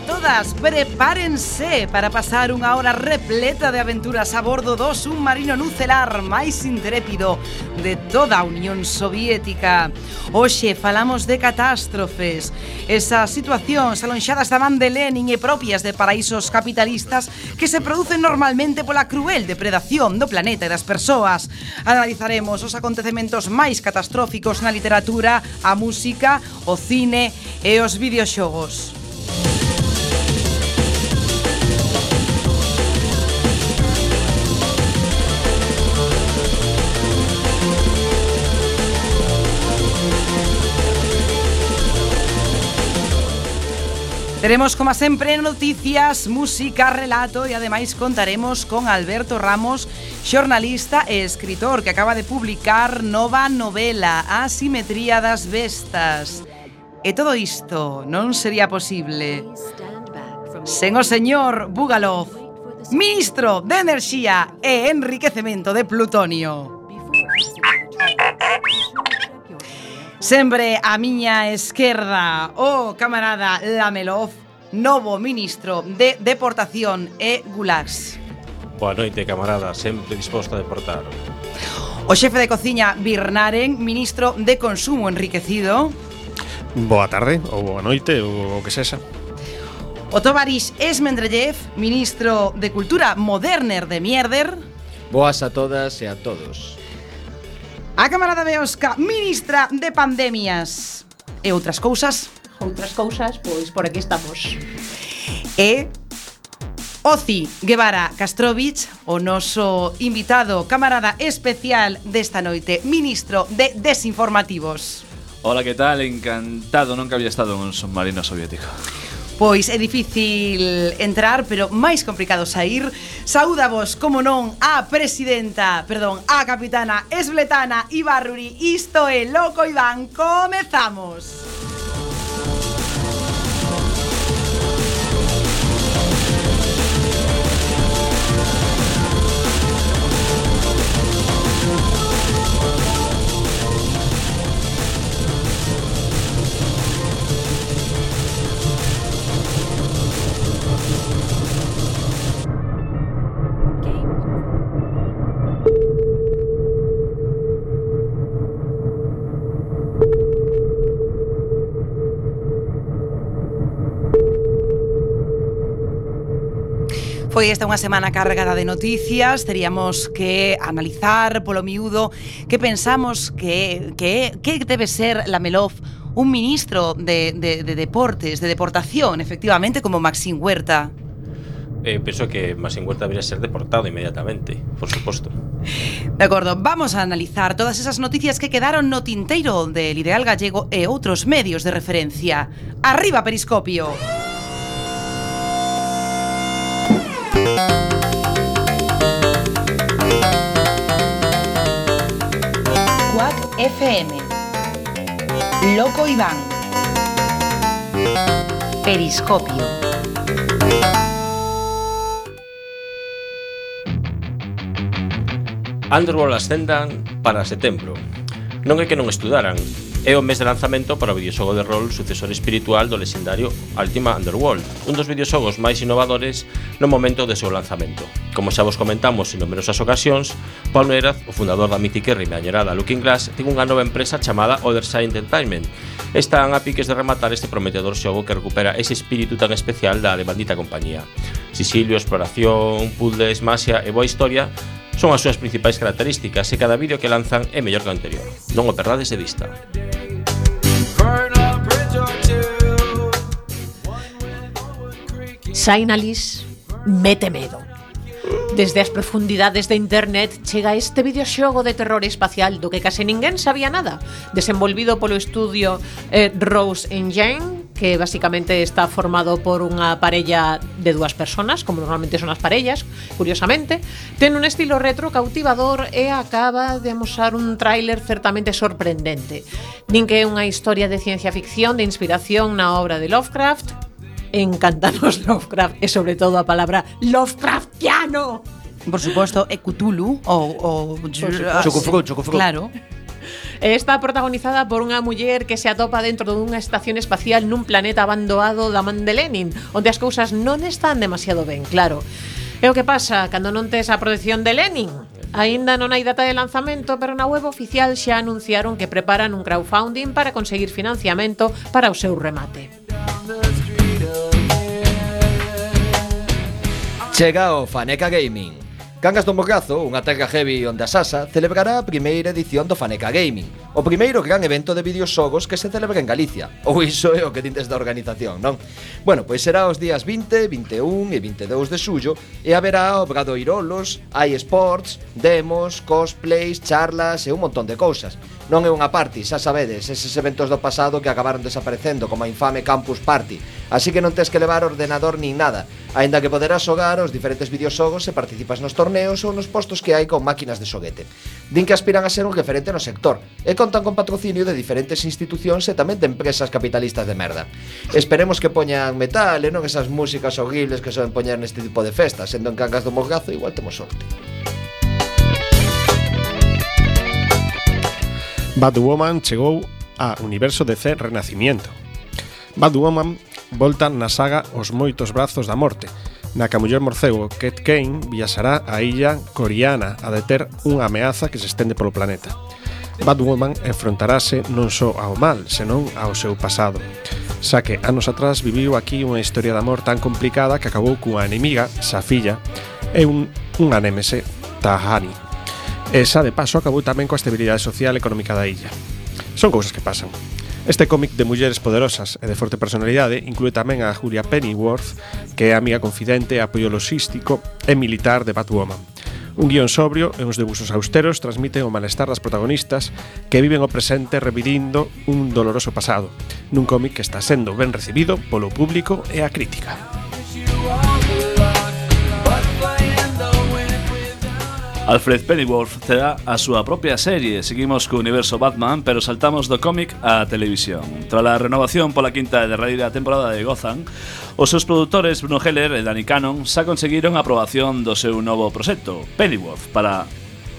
a todas, prepárense para pasar unha hora repleta de aventuras a bordo do submarino nucelar máis intrépido de toda a Unión Soviética. Hoxe falamos de catástrofes, esas situacións alonxadas da man de Lenin e propias de paraísos capitalistas que se producen normalmente pola cruel depredación do planeta e das persoas. Analizaremos os acontecementos máis catastróficos na literatura, a música, o cine e os videoxogos. Teremos, como sempre, noticias, música, relato e ademais contaremos con Alberto Ramos, xornalista e escritor que acaba de publicar nova novela A simetría das bestas. E todo isto non sería posible sen o señor Bugalov, ministro de Enerxía e Enriquecemento de Plutonio. Sempre a miña esquerda o camarada Lamelov, novo ministro de Deportación e Gulags. Boa noite, camarada, sempre disposto a deportar. O xefe de cociña Birnaren, ministro de Consumo Enriquecido. Boa tarde, ou boa noite, ou o que sexa. O tovarix Esmendrellev, ministro de Cultura Moderner de Mierder. Boas a todas e a todos. A camarada Beosca, ministra de Pandemias e outras cousas. Outras cousas, pois por aquí estamos. E Oci Guevara Castrovich, o noso invitado, camarada especial desta noite, ministro de Desinformativos. Hola, que tal? Encantado, nunca había estado en un submarino soviético. Pois é difícil entrar, pero máis complicado sair. Saúda vos, como non, a presidenta, perdón, a capitana esbletana Ibarruri. Isto é Loco Iván, comezamos. Comezamos. Foi esta unha semana cargada de noticias, teríamos que analizar polo miúdo que pensamos que, que, que debe ser la Melov un ministro de, de, de deportes, de deportación, efectivamente, como Maxim Huerta. Eh, penso que Maxim Huerta debería ser deportado inmediatamente, por suposto. De acordo, vamos a analizar todas esas noticias que quedaron no tinteiro del Ideal Gallego e outros medios de referencia. Arriba Periscopio. Cuac FM. Loco Iván. Periscopio. Underworld ascendan para setembro. Non é que non estudaran, É o mes de lanzamento para o videoxogo de rol sucesor espiritual do legendario Ultima Underworld, un dos videoxogos máis innovadores no momento de seu lanzamento. Como xa vos comentamos en numerosas ocasións, Paul Neraz, o fundador da mítica e rimeañerada Looking Glass, ten unha nova empresa chamada Otherside Entertainment. Están a piques de rematar este prometedor xogo que recupera ese espírito tan especial da devandita compañía. Sisilio, exploración, puzzles, masia e boa historia son as súas principais características e cada vídeo que lanzan é mellor que o anterior. Non o perdades de vista. Sainalis mete medo. Desde as profundidades de internet chega este videoxogo de terror espacial do que case ninguén sabía nada, desenvolvido polo estudio eh, Rose Engine que basicamente está formado por unha parella de dúas personas, como normalmente son as parellas, curiosamente, ten un estilo retro cautivador e acaba de amosar un tráiler certamente sorprendente. Din que é unha historia de ciencia ficción de inspiración na obra de Lovecraft, encantanos Lovecraft e sobre todo a palabra Lovecraftiano. Por suposto, é Cthulhu ou... ou... Chocofugo, chocofugo. Claro. Está protagonizada por unha muller que se atopa dentro dunha estación espacial nun planeta abandonado da man de Lenin, onde as cousas non están demasiado ben, claro. E o que pasa cando non tes a protección de Lenin? Aínda non hai data de lanzamento, pero na web oficial xa anunciaron que preparan un crowdfunding para conseguir financiamento para o seu remate. Chega o Faneca Gaming Cangas do Morgazo, unha terra heavy onde a Sasa, celebrará a primeira edición do Faneca Gaming, o primeiro gran evento de videoxogos que se celebra en Galicia. Ou iso é o que dintes da organización, non? Bueno, pois será os días 20, 21 e 22 de xullo e haberá obradoirolos, hai sports, demos, cosplays, charlas e un montón de cousas. Non é unha party, xa sabedes, eses eventos do pasado que acabaron desaparecendo como a infame Campus Party, así que non tes que levar ordenador nin nada, aínda que poderás xogar os diferentes videoxogos se participas nos torneos ou nos postos que hai con máquinas de xoguete. Din que aspiran a ser un referente no sector e contan con patrocinio de diferentes institucións e tamén de empresas capitalistas de merda. Esperemos que poñan metal e non esas músicas horribles que soen poñer neste tipo de festas, sendo en Cangas do Morgazo igual temos sorte. Batwoman chegou a universo DC Renacimiento. Batwoman volta na saga Os moitos brazos da morte, na que a muller morcego Cat Kane viaxará á illa coreana a deter unha ameaza que se estende polo planeta. Batwoman enfrontarase non só ao mal, senón ao seu pasado, xa que anos atrás viviu aquí unha historia de amor tan complicada que acabou cunha enemiga, Safilla, e un, unha némese, Tahani. E xa de paso acabou tamén coa estabilidade social e económica da illa. Son cousas que pasan. Este cómic de mulleres poderosas e de forte personalidade inclúe tamén a Julia Pennyworth, que é amiga confidente, apoio logístico e militar de Batwoman. Un guión sobrio e uns debuxos austeros transmiten o malestar das protagonistas que viven o presente revidindo un doloroso pasado, nun cómic que está sendo ben recibido polo público e a crítica. Alfred Pennyworth terá a súa propia serie. Seguimos co universo Batman, pero saltamos do cómic á televisión. Tras a renovación pola quinta e derradeira temporada de Gotham Os seus produtores Bruno Heller e Danny Cannon xa conseguiron a aprobación do seu novo proxecto Pennyworth para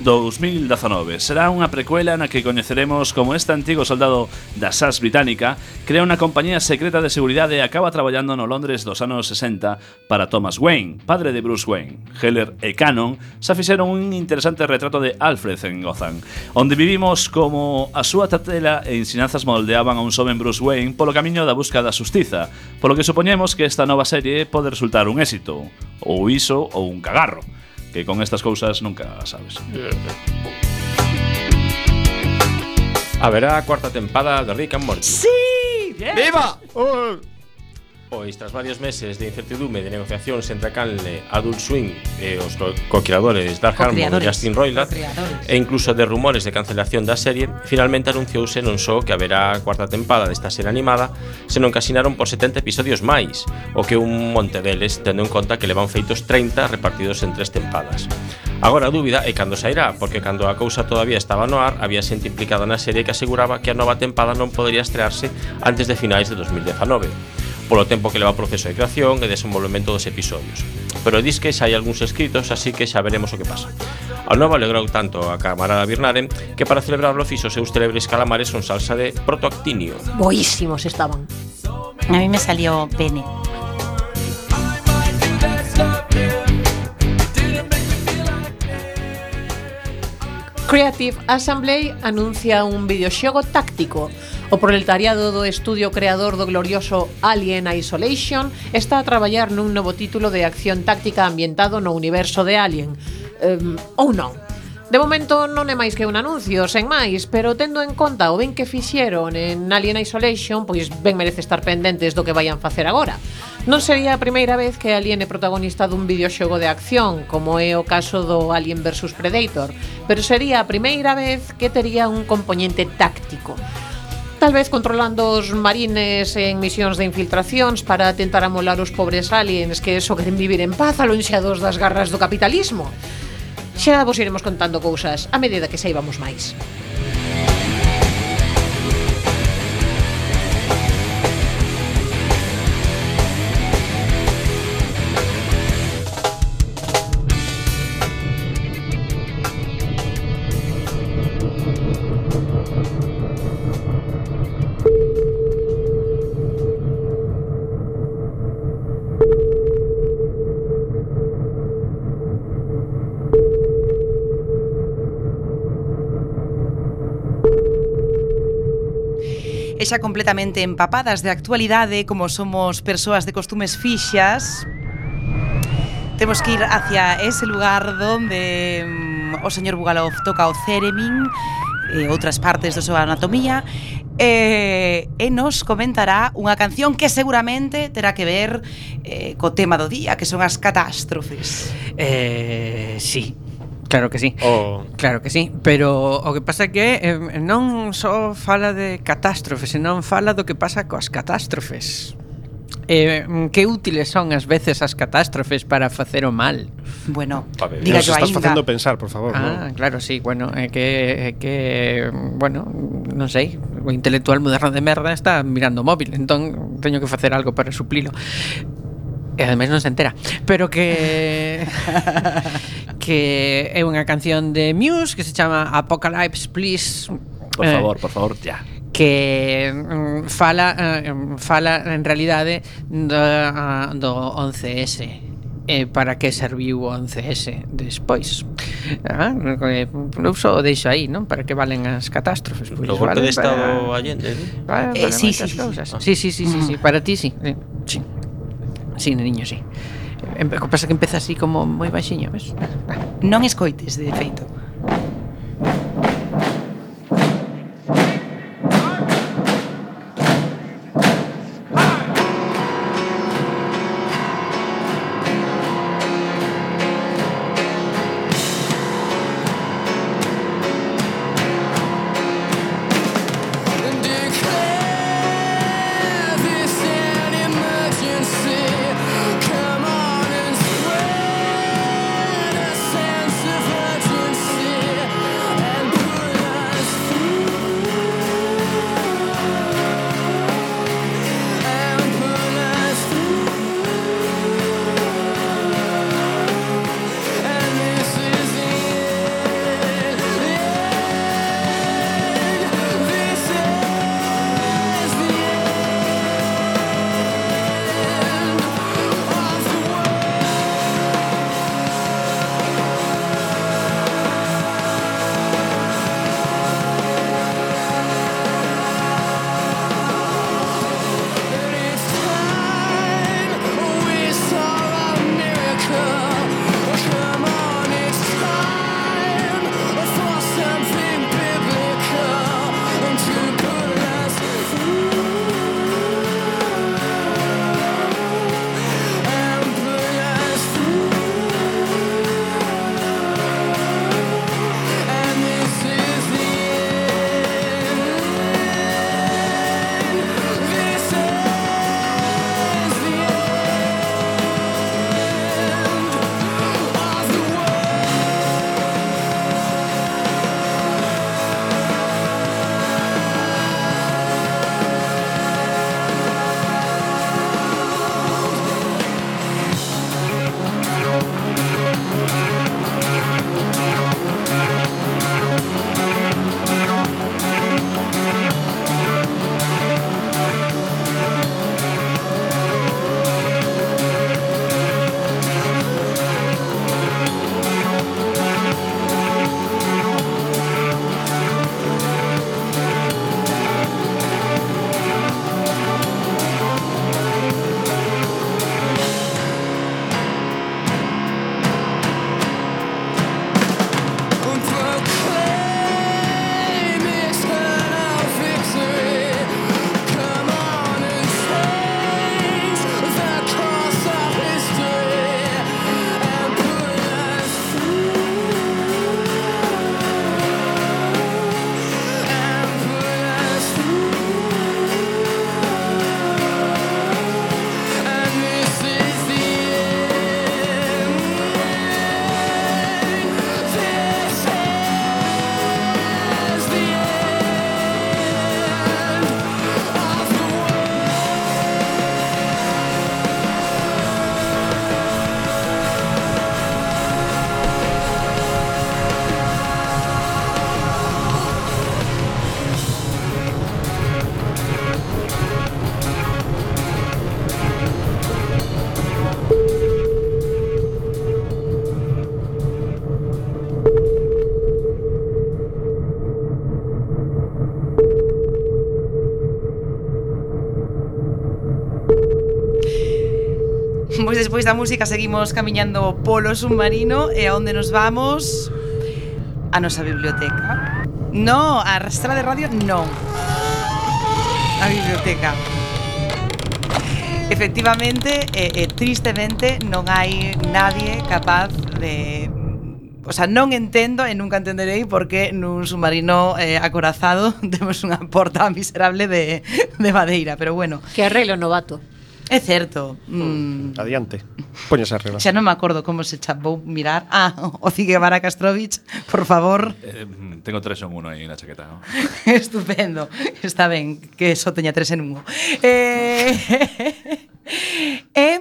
2019. Será unha precuela na que coñeceremos como este antigo soldado da SAS británica crea unha compañía secreta de seguridade e acaba traballando no Londres dos anos 60 para Thomas Wayne, padre de Bruce Wayne. Heller e Cannon xa fixeron un interesante retrato de Alfred en Gotham, onde vivimos como a súa tatela e ensinanzas moldeaban a un xoven Bruce Wayne polo camiño da busca da justiza, polo que supoñemos que esta nova serie pode resultar un éxito, ou iso ou un cagarro que con estas cousas nunca sabes. Haberá cuarta tempada de Rick and Morty. Sí! Yes. Viva! Oh. Pois, tras varios meses de incertidume de negociacións entre a canle Adult Swing e os co-creadores Dark Harmon e Justin Roiland e incluso de rumores de cancelación da serie, finalmente anunciouse non só que haberá a cuarta tempada desta serie animada, senón que asinaron por 70 episodios máis, o que un monte deles, tendo en conta que levan feitos 30 repartidos en tres tempadas. Agora a dúbida é cando sairá, porque cando a cousa todavía estaba no ar, había xente implicada na serie que aseguraba que a nova tempada non podería estrearse antes de finais de 2019 polo tempo que leva o proceso de creación e desenvolvemento dos episodios. Pero dis que xa hai algúns escritos, así que xa veremos o que pasa. A nova alegrou tanto a camarada Birnaren que para celebrarlo fixo seus célebres calamares con salsa de protoactinio. Boísimos estaban. A mí me salió pene. Creative Assembly anuncia un videoxogo táctico O proletariado do estudio creador do glorioso Alien Isolation está a traballar nun novo título de acción táctica ambientado no universo de Alien. Um, ou non. De momento non é máis que un anuncio, sen máis, pero tendo en conta o ben que fixeron en Alien Isolation, pois ben merece estar pendentes do que vayan facer agora. Non sería a primeira vez que Alien é protagonista dun videoxogo de acción, como é o caso do Alien vs Predator, pero sería a primeira vez que tería un componente táctico tal vez controlando os marines en misións de infiltracións para tentar amolar os pobres aliens que só queren vivir en paz alonxados das garras do capitalismo. Xa vos iremos contando cousas a medida que saibamos máis. xa completamente empapadas de actualidade, como somos persoas de costumes fixas, temos que ir hacia ese lugar donde mm, o señor Bugalov toca o Ceremin e outras partes da súa anatomía e, e nos comentará unha canción que seguramente terá que ver eh, co tema do día, que son as catástrofes. Eh, sí, Claro que sí. O... Claro que sí, pero o que pasa que eh, non só fala de catástrofes, senón fala do que pasa coas catástrofes. Eh, que útiles son ás veces as catástrofes para facer o mal? Bueno, ver, diga nos yo estás ainda. facendo pensar, por favor. Ah, ¿no? claro, sí, bueno, é eh, que é eh, que bueno, non sei, o intelectual moderno de merda está mirando o móvil, entón teño que facer algo para suplilo e ademais non se entera, pero que que é unha canción de Muse que se chama Apocalypse Please. Por eh, favor, eh, por favor, ya que mm, fala eh, mm, fala en realidade do, ah, do 11S eh, para que serviu o 11S despois. Ah, eh, eu só deixo aí, non? Para que valen as catástrofes. Pois, o golpe vale, de estado para... allende, eh? Vale, para eh, sí, sí, sí. Cousas. Ah. Sí, sí, sí, sí, sí, para ti sí. Eh, sí. Sí, neniño, sí. O que pasa que empeza así como moi baixiño, ves? Non escoites, de feito. despois da música seguimos camiñando polo submarino e aonde nos vamos? A nosa biblioteca. No, a rastra de radio non. A biblioteca. Efectivamente, e, e tristemente non hai nadie capaz de O sea, non entendo e nunca entenderei por que nun submarino eh, acorazado temos unha porta miserable de, de madeira, pero bueno. Que arreglo novato. É certo. Mm. Adiante. Poñas arriba. Xa non me acordo como se chamou vou mirar. Ah, o Cigue Vara Castrovich, por favor. Eh, tengo tres en uno aí na chaqueta, ¿no? Estupendo. Está ben que só teña tres en uno. Eh, eh,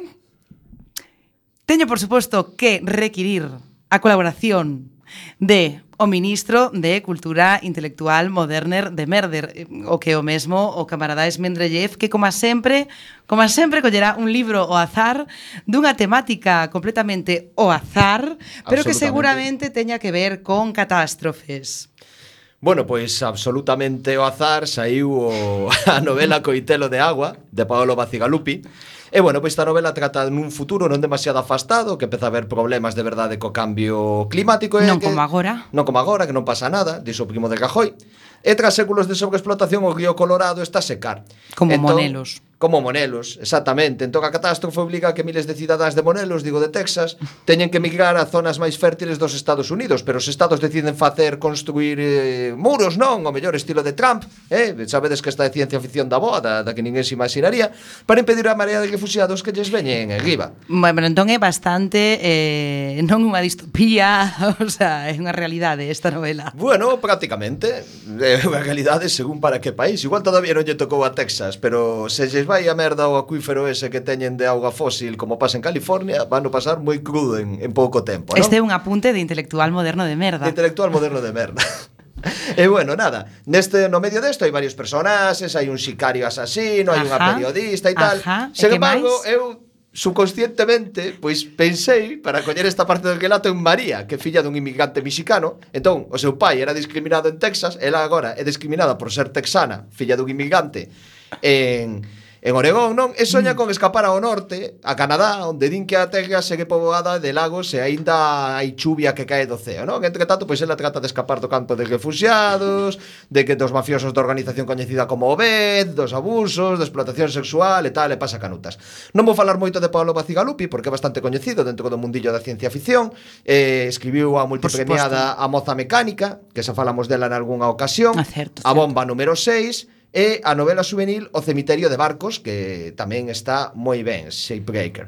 teño, por suposto, que requirir a colaboración de o ministro de Cultura Intelectual Moderner de Merder, o que o mesmo o camarada Esmendrellev, que como sempre, como sempre collerá un libro ao azar dunha temática completamente ao azar, pero que seguramente teña que ver con catástrofes. Bueno, pois absolutamente o azar saiu o, a novela Coitelo de Agua de Paolo Bacigalupi E bueno, pois esta novela trata nun futuro non demasiado afastado que empeza a haber problemas de verdade co cambio climático e Non que, como agora. Non como agora, que non pasa nada, dixo o primo de Cajoy. E tras séculos de sobreexplotación o río Colorado está a secar. Como entón, monelos como Monelos, exactamente. Entón a catástrofe obliga a que miles de cidadáns de Monelos, digo de Texas, teñen que migrar a zonas máis fértiles dos Estados Unidos, pero os estados deciden facer construir eh, muros, non, o mellor estilo de Trump, eh, sabedes que esta é ciencia ficción da boa, da, da que ninguén se imaginaría, para impedir a marea de refugiados que lles veñen en riba. Bueno, entón é bastante eh, non unha distopía, o sea, é unha realidade esta novela. Bueno, prácticamente, é unha realidade según para que país. Igual todavía non lle tocou a Texas, pero se lles vai a merda ao acuífero ese que teñen de auga fósil como pasa en California, van a pasar moi crudo en, en pouco tempo, non? Este é un apunte de intelectual moderno de merda. De intelectual moderno de merda. E bueno, nada, neste no medio desto hai varios personaxes, hai un sicario asasino, hai unha periodista e tal. Ajá, Sen embargo, eu subconscientemente, pois pensei para coñer esta parte do relato en María, que é filla dun inmigrante mexicano. Entón, o seu pai era discriminado en Texas, ela agora é discriminada por ser texana, filla dun inmigrante en En Oregón, non? E soña con escapar ao norte, a Canadá, onde din que a terra segue poboada de lagos e aínda hai chuvia que cae do ceo, non? Entre tanto, pois ela trata de escapar do campo de refugiados, de que dos mafiosos da organización coñecida como OBED, dos abusos, da explotación sexual e tal, e pasa canutas. Non vou falar moito de Paolo Bacigalupi, porque é bastante coñecido dentro do mundillo da ciencia ficción, eh, escribiu a multipremiada A moza mecánica, que xa falamos dela en algunha ocasión, a, certo, certo. a bomba número 6, e a novela juvenil O cemiterio de barcos, que tamén está moi ben, Shapebreaker.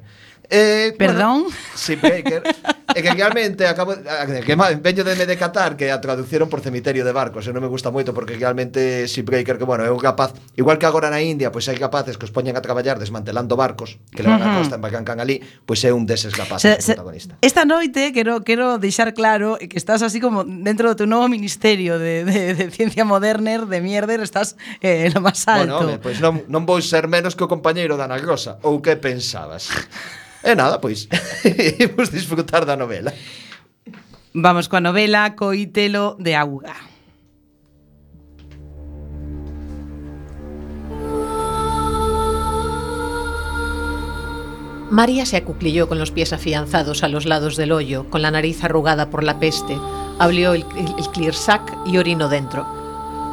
Eh, Perdón? Bueno, Shapebreaker é que realmente acabo que veño de me decatar que a traducieron por cemiterio de barcos, e non me gusta moito porque realmente si Breaker que bueno, é un capaz, igual que agora na India, pois hai capaces que os poñen a traballar desmantelando barcos, que levan uh -huh. a costa embarcan ali, pois é un deses capaces se, se, protagonista. Esta noite quero quero deixar claro que estás así como dentro do teu novo ministerio de, de, de ciencia moderner, de mierder, estás eh, lo máis alto. Bueno, home, pois pues non, non vou ser menos que o compañeiro da Ana Rosa, ou que pensabas? E nada, pois, imos disfrutar da. Novela Vamos coa novela Coitelo de Auga. María se acuclilló con los pies afianzados a los lados del hoyo, con la nariz arrugada por la peste, abrió el, el, el clear sac y orinó dentro.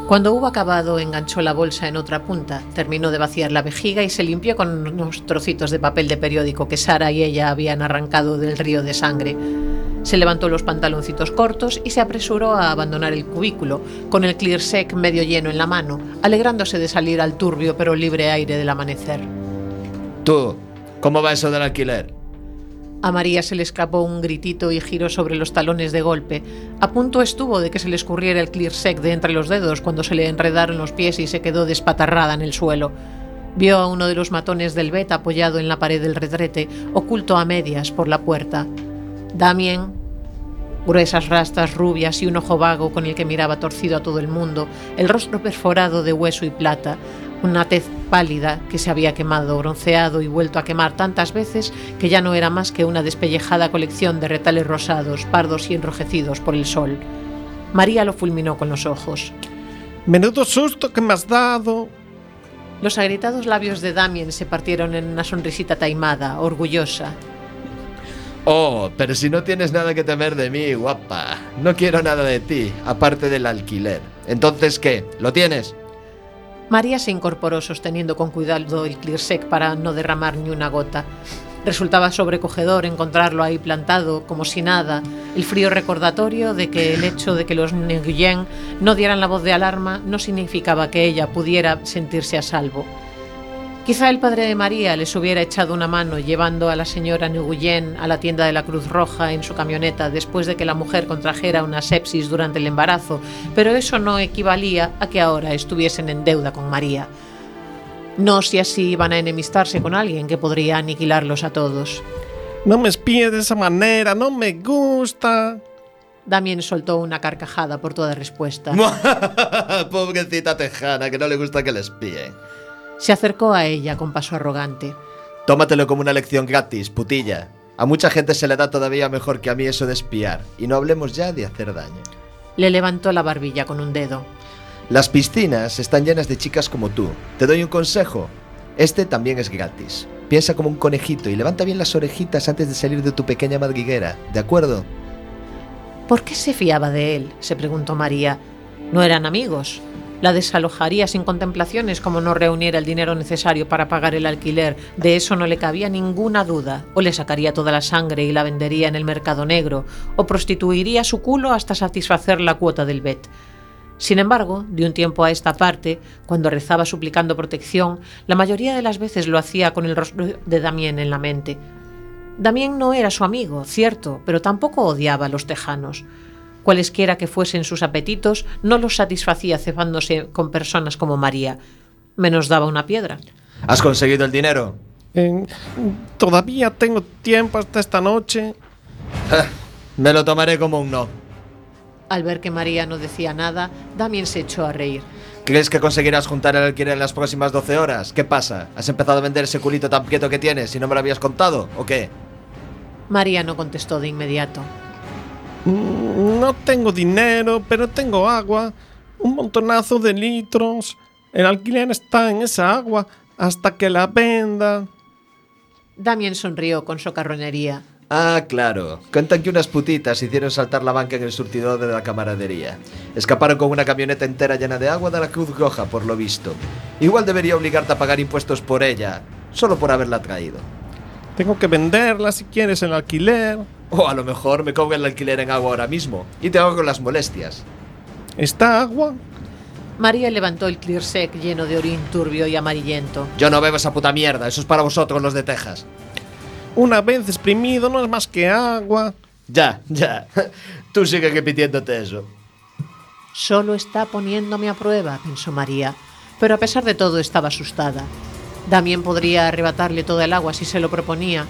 Cuando hubo acabado, enganchó la bolsa en otra punta, terminó de vaciar la vejiga y se limpió con unos trocitos de papel de periódico que Sara y ella habían arrancado del río de sangre. Se levantó los pantaloncitos cortos y se apresuró a abandonar el cubículo, con el clear sec medio lleno en la mano, alegrándose de salir al turbio pero libre aire del amanecer. Tú, como va eso del alquiler? A María se le escapó un gritito y giró sobre los talones de golpe. A punto estuvo de que se le escurriera el clear sec de entre los dedos cuando se le enredaron los pies y se quedó despatarrada en el suelo. Vio a uno de los matones del Bet apoyado en la pared del retrete, oculto a medias por la puerta. Damien, gruesas rastas rubias y un ojo vago con el que miraba torcido a todo el mundo, el rostro perforado de hueso y plata, una tez pálida que se había quemado, bronceado y vuelto a quemar tantas veces que ya no era más que una despellejada colección de retales rosados, pardos y enrojecidos por el sol. María lo fulminó con los ojos. Menudo susto que me has dado. Los agrietados labios de Damien se partieron en una sonrisita taimada, orgullosa. Oh, pero si no tienes nada que temer de mí, guapa. No quiero nada de ti, aparte del alquiler. Entonces, ¿qué? ¿Lo tienes? María se incorporó sosteniendo con cuidado el clearsec para no derramar ni una gota. Resultaba sobrecogedor encontrarlo ahí plantado, como si nada, el frío recordatorio de que el hecho de que los Nguyen no dieran la voz de alarma no significaba que ella pudiera sentirse a salvo. Quizá el padre de María les hubiera echado una mano llevando a la señora Nguyen a la tienda de la Cruz Roja en su camioneta después de que la mujer contrajera una sepsis durante el embarazo, pero eso no equivalía a que ahora estuviesen en deuda con María. No si así iban a enemistarse con alguien que podría aniquilarlos a todos. No me espíes de esa manera, no me gusta. Damien soltó una carcajada por toda respuesta. Pobrecita tejana, que no le gusta que le espíen. Se acercó a ella con paso arrogante. Tómatelo como una lección gratis, putilla. A mucha gente se le da todavía mejor que a mí eso de espiar. Y no hablemos ya de hacer daño. Le levantó la barbilla con un dedo. Las piscinas están llenas de chicas como tú. Te doy un consejo. Este también es gratis. Piensa como un conejito y levanta bien las orejitas antes de salir de tu pequeña madriguera, ¿de acuerdo? ¿Por qué se fiaba de él? se preguntó María. ¿No eran amigos? La desalojaría sin contemplaciones como no reuniera el dinero necesario para pagar el alquiler. De eso no le cabía ninguna duda. O le sacaría toda la sangre y la vendería en el mercado negro, o prostituiría su culo hasta satisfacer la cuota del bet. Sin embargo, de un tiempo a esta parte, cuando rezaba suplicando protección, la mayoría de las veces lo hacía con el rostro de Damien en la mente. Damien no era su amigo, cierto, pero tampoco odiaba a los tejanos. Cualesquiera que fuesen sus apetitos, no los satisfacía cebándose con personas como María. Menos daba una piedra. ¿Has conseguido el dinero? Eh, Todavía tengo tiempo hasta esta noche. Me lo tomaré como un no. Al ver que María no decía nada, Damien se echó a reír. ¿Crees que conseguirás juntar el alquiler en las próximas 12 horas? ¿Qué pasa? ¿Has empezado a vender ese culito tan quieto que tienes y no me lo habías contado? ¿O qué? María no contestó de inmediato. Mm, No tengo dinero, pero tengo agua. Un montonazo de litros. El alquiler está en esa agua hasta que la venda. Damien sonrió con socarronería. Ah, claro. Cuentan que unas putitas hicieron saltar la banca en el surtidor de la camaradería. Escaparon con una camioneta entera llena de agua de la Cruz Roja, por lo visto. Igual debería obligarte a pagar impuestos por ella, solo por haberla traído. Tengo que venderla si quieres el alquiler. O a lo mejor me cobran el alquiler en agua ahora mismo y te hago con las molestias. ¿Está agua? María levantó el clearsec lleno de orín turbio y amarillento. Yo no bebo esa puta mierda, eso es para vosotros los de Texas. Una vez exprimido no es más que agua. Ya, ya. Tú sigue repitiéndote eso. Solo está poniéndome a prueba, pensó María, pero a pesar de todo estaba asustada. Damien podría arrebatarle toda el agua si se lo proponía,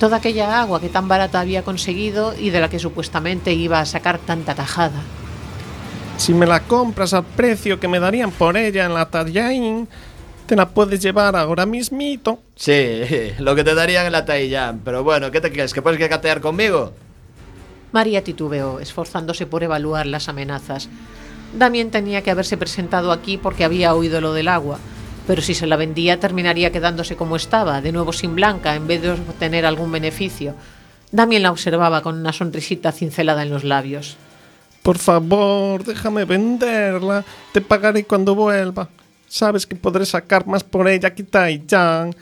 toda aquella agua que tan barata había conseguido y de la que supuestamente iba a sacar tanta tajada. Si me la compras al precio que me darían por ella en la Tallain, te la puedes llevar ahora mismito. Sí, lo que te darían en la Taiyán. Pero bueno, ¿qué te crees? ¿Que puedes que catear conmigo? María titubeó, esforzándose por evaluar las amenazas. Damien tenía que haberse presentado aquí porque había oído lo del agua, pero si se la vendía terminaría quedándose como estaba, de nuevo sin blanca, en vez de obtener algún beneficio. Damien la observaba con una sonrisita cincelada en los labios. Por favor, déjame venderla. Te pagaré cuando vuelva. Sabes que podré sacar más por ella que Taiyang.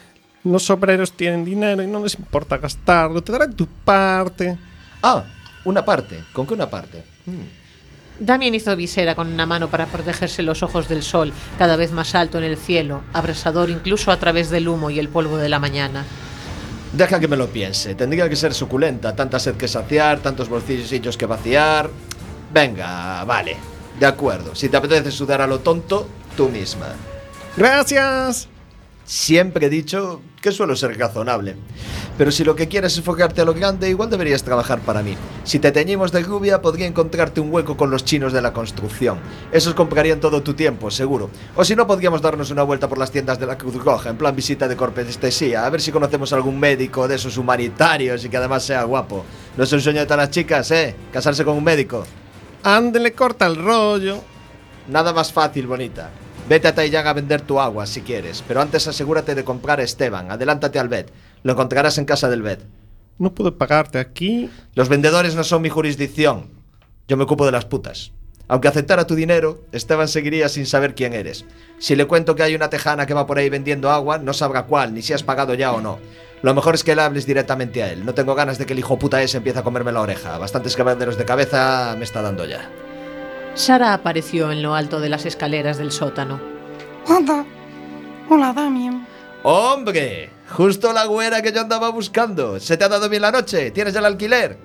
Los obreros tienen dinero y no les importa gastarlo. Te darán tu parte. Ah, una parte. ¿Con qué una parte? Damien hizo visera con una mano para protegerse los ojos del sol, cada vez más alto en el cielo, abrasador incluso a través del humo y el polvo de la mañana. Deja que me lo piense. Tendría que ser suculenta. Tanta sed que saciar, tantos bolsillos que vaciar. Venga, vale. De acuerdo. Si te apetece sudar a lo tonto, tú misma. Gracias. Siempre he dicho que suelo ser razonable. Pero si lo que quieres es enfocarte a lo grande, igual deberías trabajar para mí. Si te teñimos de rubia, podría encontrarte un hueco con los chinos de la construcción. Esos comprarían todo tu tiempo, seguro. O si no, podríamos darnos una vuelta por las tiendas de la Cruz Roja, en plan visita de corpestesía, a ver si conocemos algún médico de esos humanitarios y que además sea guapo. No es un sueño de todas las chicas, ¿eh? Casarse con un médico. Ándele, corta el rollo. Nada más fácil, bonita. Vete a Taillán a vender tu agua si quieres, pero antes asegúrate de comprar a Esteban. Adelántate al vet. Lo encontrarás en casa del vet. No puedo pagarte aquí. Los vendedores no son mi jurisdicción. Yo me ocupo de las putas. Aunque aceptara tu dinero, Esteban seguiría sin saber quién eres. Si le cuento que hay una tejana que va por ahí vendiendo agua, no sabrá cuál, ni si has pagado ya o no. Lo mejor es que le hables directamente a él. No tengo ganas de que el hijo puta ese empiece a comerme la oreja. Bastantes quebraderos de cabeza me está dando ya. Sara apareció en lo alto de las escaleras del sótano. Hola. Hola, Damien. ¡Hombre! Justo la güera que yo andaba buscando. ¿Se te ha dado bien la noche? ¿Tienes el alquiler?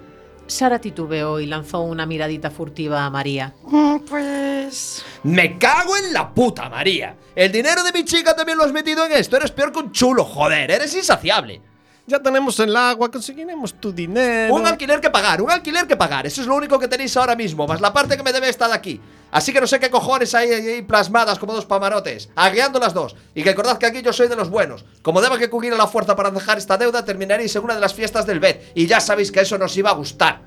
Sara titubeó y lanzó una miradita furtiva a María. Mm, Pues... ¡Me cago en la puta, María! El dinero de mi chica también lo has metido en esto. Eres peor que un chulo, joder. Eres insaciable. Ya tenemos el agua, conseguiremos tu dinero. Un alquiler que pagar, un alquiler que pagar. Eso es lo único que tenéis ahora mismo, más la parte que me debe estar de aquí. Así que no sé qué cojones hay ahí plasmadas como dos pamarotes, agueando las dos. Y que recordad que aquí yo soy de los buenos. Como deba que cubrir a la fuerza para dejar esta deuda, terminaréis en una de las fiestas del BED. Y ya sabéis que eso nos iba a gustar.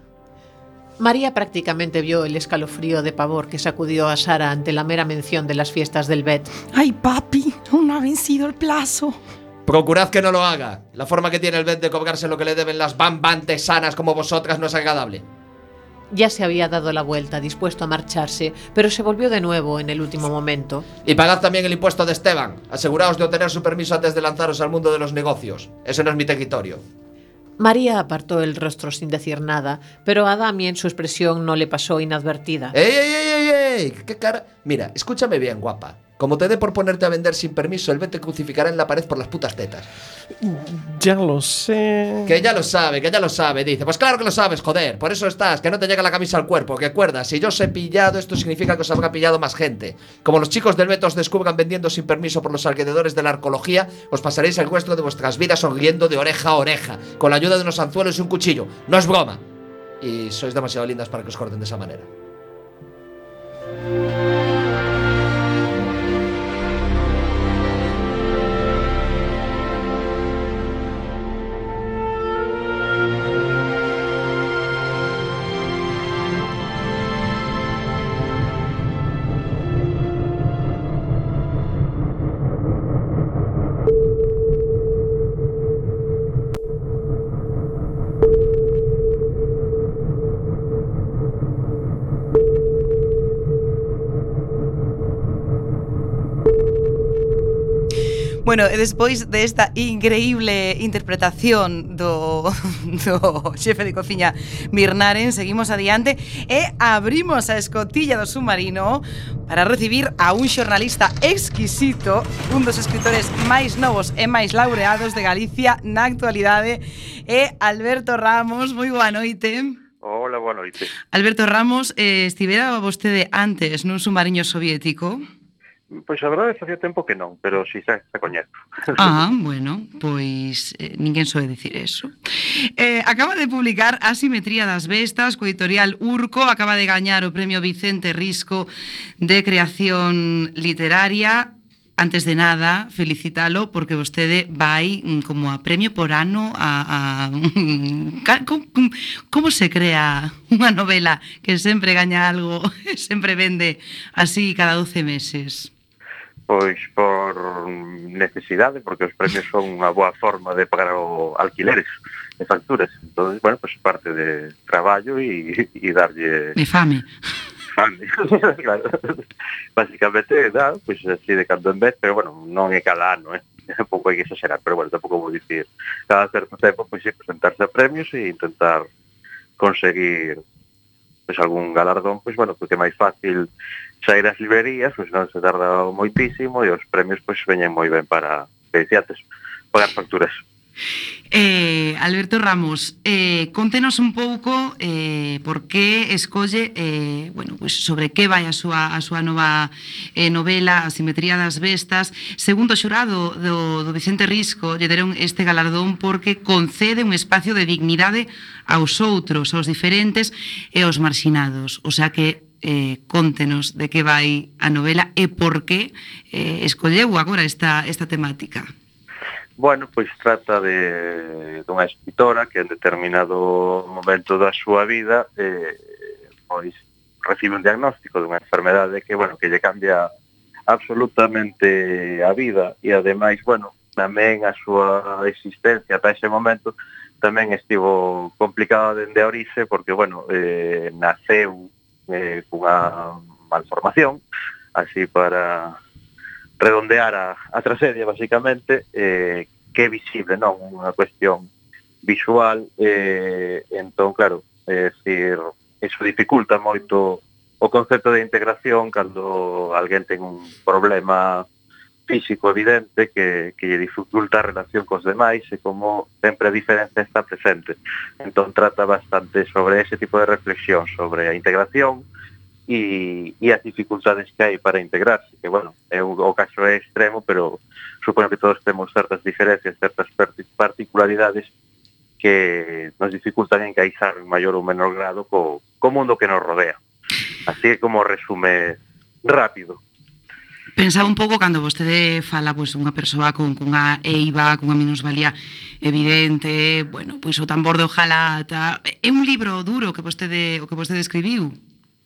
María prácticamente vio el escalofrío de pavor que sacudió a Sara ante la mera mención de las fiestas del Bet. Ay, papi, aún no ha vencido el plazo. Procurad que no lo haga. La forma que tiene el BED de cobrarse lo que le deben las bambantes sanas como vosotras no es agradable. Ya se había dado la vuelta, dispuesto a marcharse, pero se volvió de nuevo en el último momento. Y pagad también el impuesto de Esteban. Aseguraos de obtener su permiso antes de lanzaros al mundo de los negocios. Ese no es mi territorio. María apartó el rostro sin decir nada, pero a Damien su expresión no le pasó inadvertida. ¡Ey, ey, ey, ey, ey! ¿Qué cara? Mira, escúchame bien, guapa. Como te dé por ponerte a vender sin permiso, el BED te crucificará en la pared por las putas tetas. Ya lo sé. Que ya lo sabe, que ya lo sabe, dice. Pues claro que lo sabes, joder. Por eso estás, que no te llega la camisa al cuerpo. Que acuerdas, si yo os he pillado, esto significa que os habrá pillado más gente. Como los chicos del Beto os descubran vendiendo sin permiso por los alrededores de la arqueología, os pasaréis el resto de vuestras vidas sonriendo de oreja a oreja, con la ayuda de unos anzuelos y un cuchillo. No es broma. Y sois demasiado lindas para que os corten de esa manera. Bueno, e despois desta increíble interpretación do, do xefe de cociña Mirnaren, seguimos adiante e abrimos a escotilla do submarino para recibir a un xornalista exquisito, un dos escritores máis novos e máis laureados de Galicia na actualidade, e Alberto Ramos. Moi boa noite. Hola, boa noite. Alberto Ramos, eh, estivera vostede antes nun submarino soviético? Pois a verdade facía tempo que non, pero si xa xa coñezo. Ah, bueno, pois eh, ninguén soe dicir eso. Eh, acaba de publicar Asimetría das bestas, co editorial Urco, acaba de gañar o premio Vicente Risco de creación literaria. Antes de nada, felicítalo porque vostede vai mm, como a premio por ano a, a como, como se crea unha novela que sempre gaña algo, sempre vende así cada 12 meses pois por necesidade, porque os premios son unha boa forma de pagar o alquileres e facturas. Entón, bueno, pois parte de traballo e, e darlle... E fame. Fame, claro. Básicamente, da, pois así de cando en vez, pero bueno, non é cada ano, eh? pouco hai que exagerar, pero bueno, tampouco vou dicir cada certo tempo, pois sí, presentarse a premios e intentar conseguir pois algún galardón, pois bueno, porque é máis fácil sair ás librerías, pois non se tarda moitísimo e os premios pois veñen moi ben para, que dicíates, pagar facturas. Eh, Alberto Ramos, eh, contenos un pouco eh, por que escolle eh, bueno, pues sobre que vai a súa, a súa nova eh, novela A simetría das bestas. Segundo xurado do, do Vicente Risco lle deron este galardón porque concede un espacio de dignidade aos outros, aos diferentes e aos marxinados. O sea que eh, contenos de que vai a novela e por que eh, escolleu agora esta, esta temática. Bueno, pois trata de dunha escritora que en determinado momento da súa vida eh, pois recibe un diagnóstico dunha enfermedade que, bueno, que lle cambia absolutamente a vida e ademais, bueno, tamén a súa existencia para ese momento tamén estivo complicada dende a orixe porque, bueno, eh, naceu eh, cunha malformación así para redondear a, a tragedia basicamente, eh, que é visible, non unha cuestión visual, eh, entón, claro, é decir, eso dificulta moito o concepto de integración cando alguén ten un problema físico evidente que, que lle dificulta a relación cos demais e como sempre a diferencia está presente. Entón trata bastante sobre ese tipo de reflexión, sobre a integración, e, e as dificultades que hai para integrarse, que, bueno, é un, o caso é extremo, pero supoño que todos temos certas diferencias, certas particularidades que nos dificultan encaixar en maior ou menor grado co, co mundo que nos rodea. Así é como resume rápido. Pensaba un pouco cando vostede fala pois unha persoa con cunha eiva, cunha minusvalía evidente, bueno, pois o tambor de hojalata, é un libro duro que vostede o que vostede escribiu.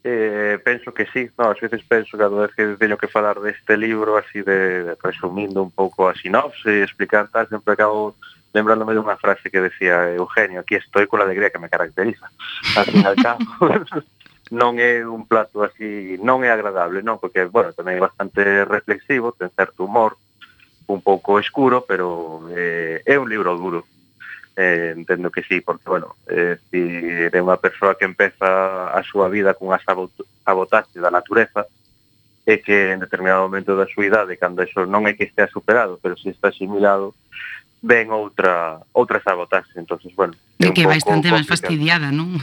Eh, penso que sí, no, ás veces penso cada vez que teño que falar deste libro así de resumindo un pouco a sinopse e explicar tal, sempre acabo lembrándome de unha frase que decía Eugenio, aquí estoy con la alegría que me caracteriza. Al fin al cabo, non é un plato así, non é agradable, non, porque, bueno, tamén é bastante reflexivo, ten certo humor, un pouco escuro, pero eh, é un libro duro, eh, entendo que sí, porque, bueno, eh, si é unha persoa que empeza a súa vida cunha sabotaxe da natureza, é que en determinado momento da súa idade, cando eso non é que estea superado, pero si está asimilado, ven outra outra sabotaxe. entonces bueno, é que é bastante máis fastidiada, non?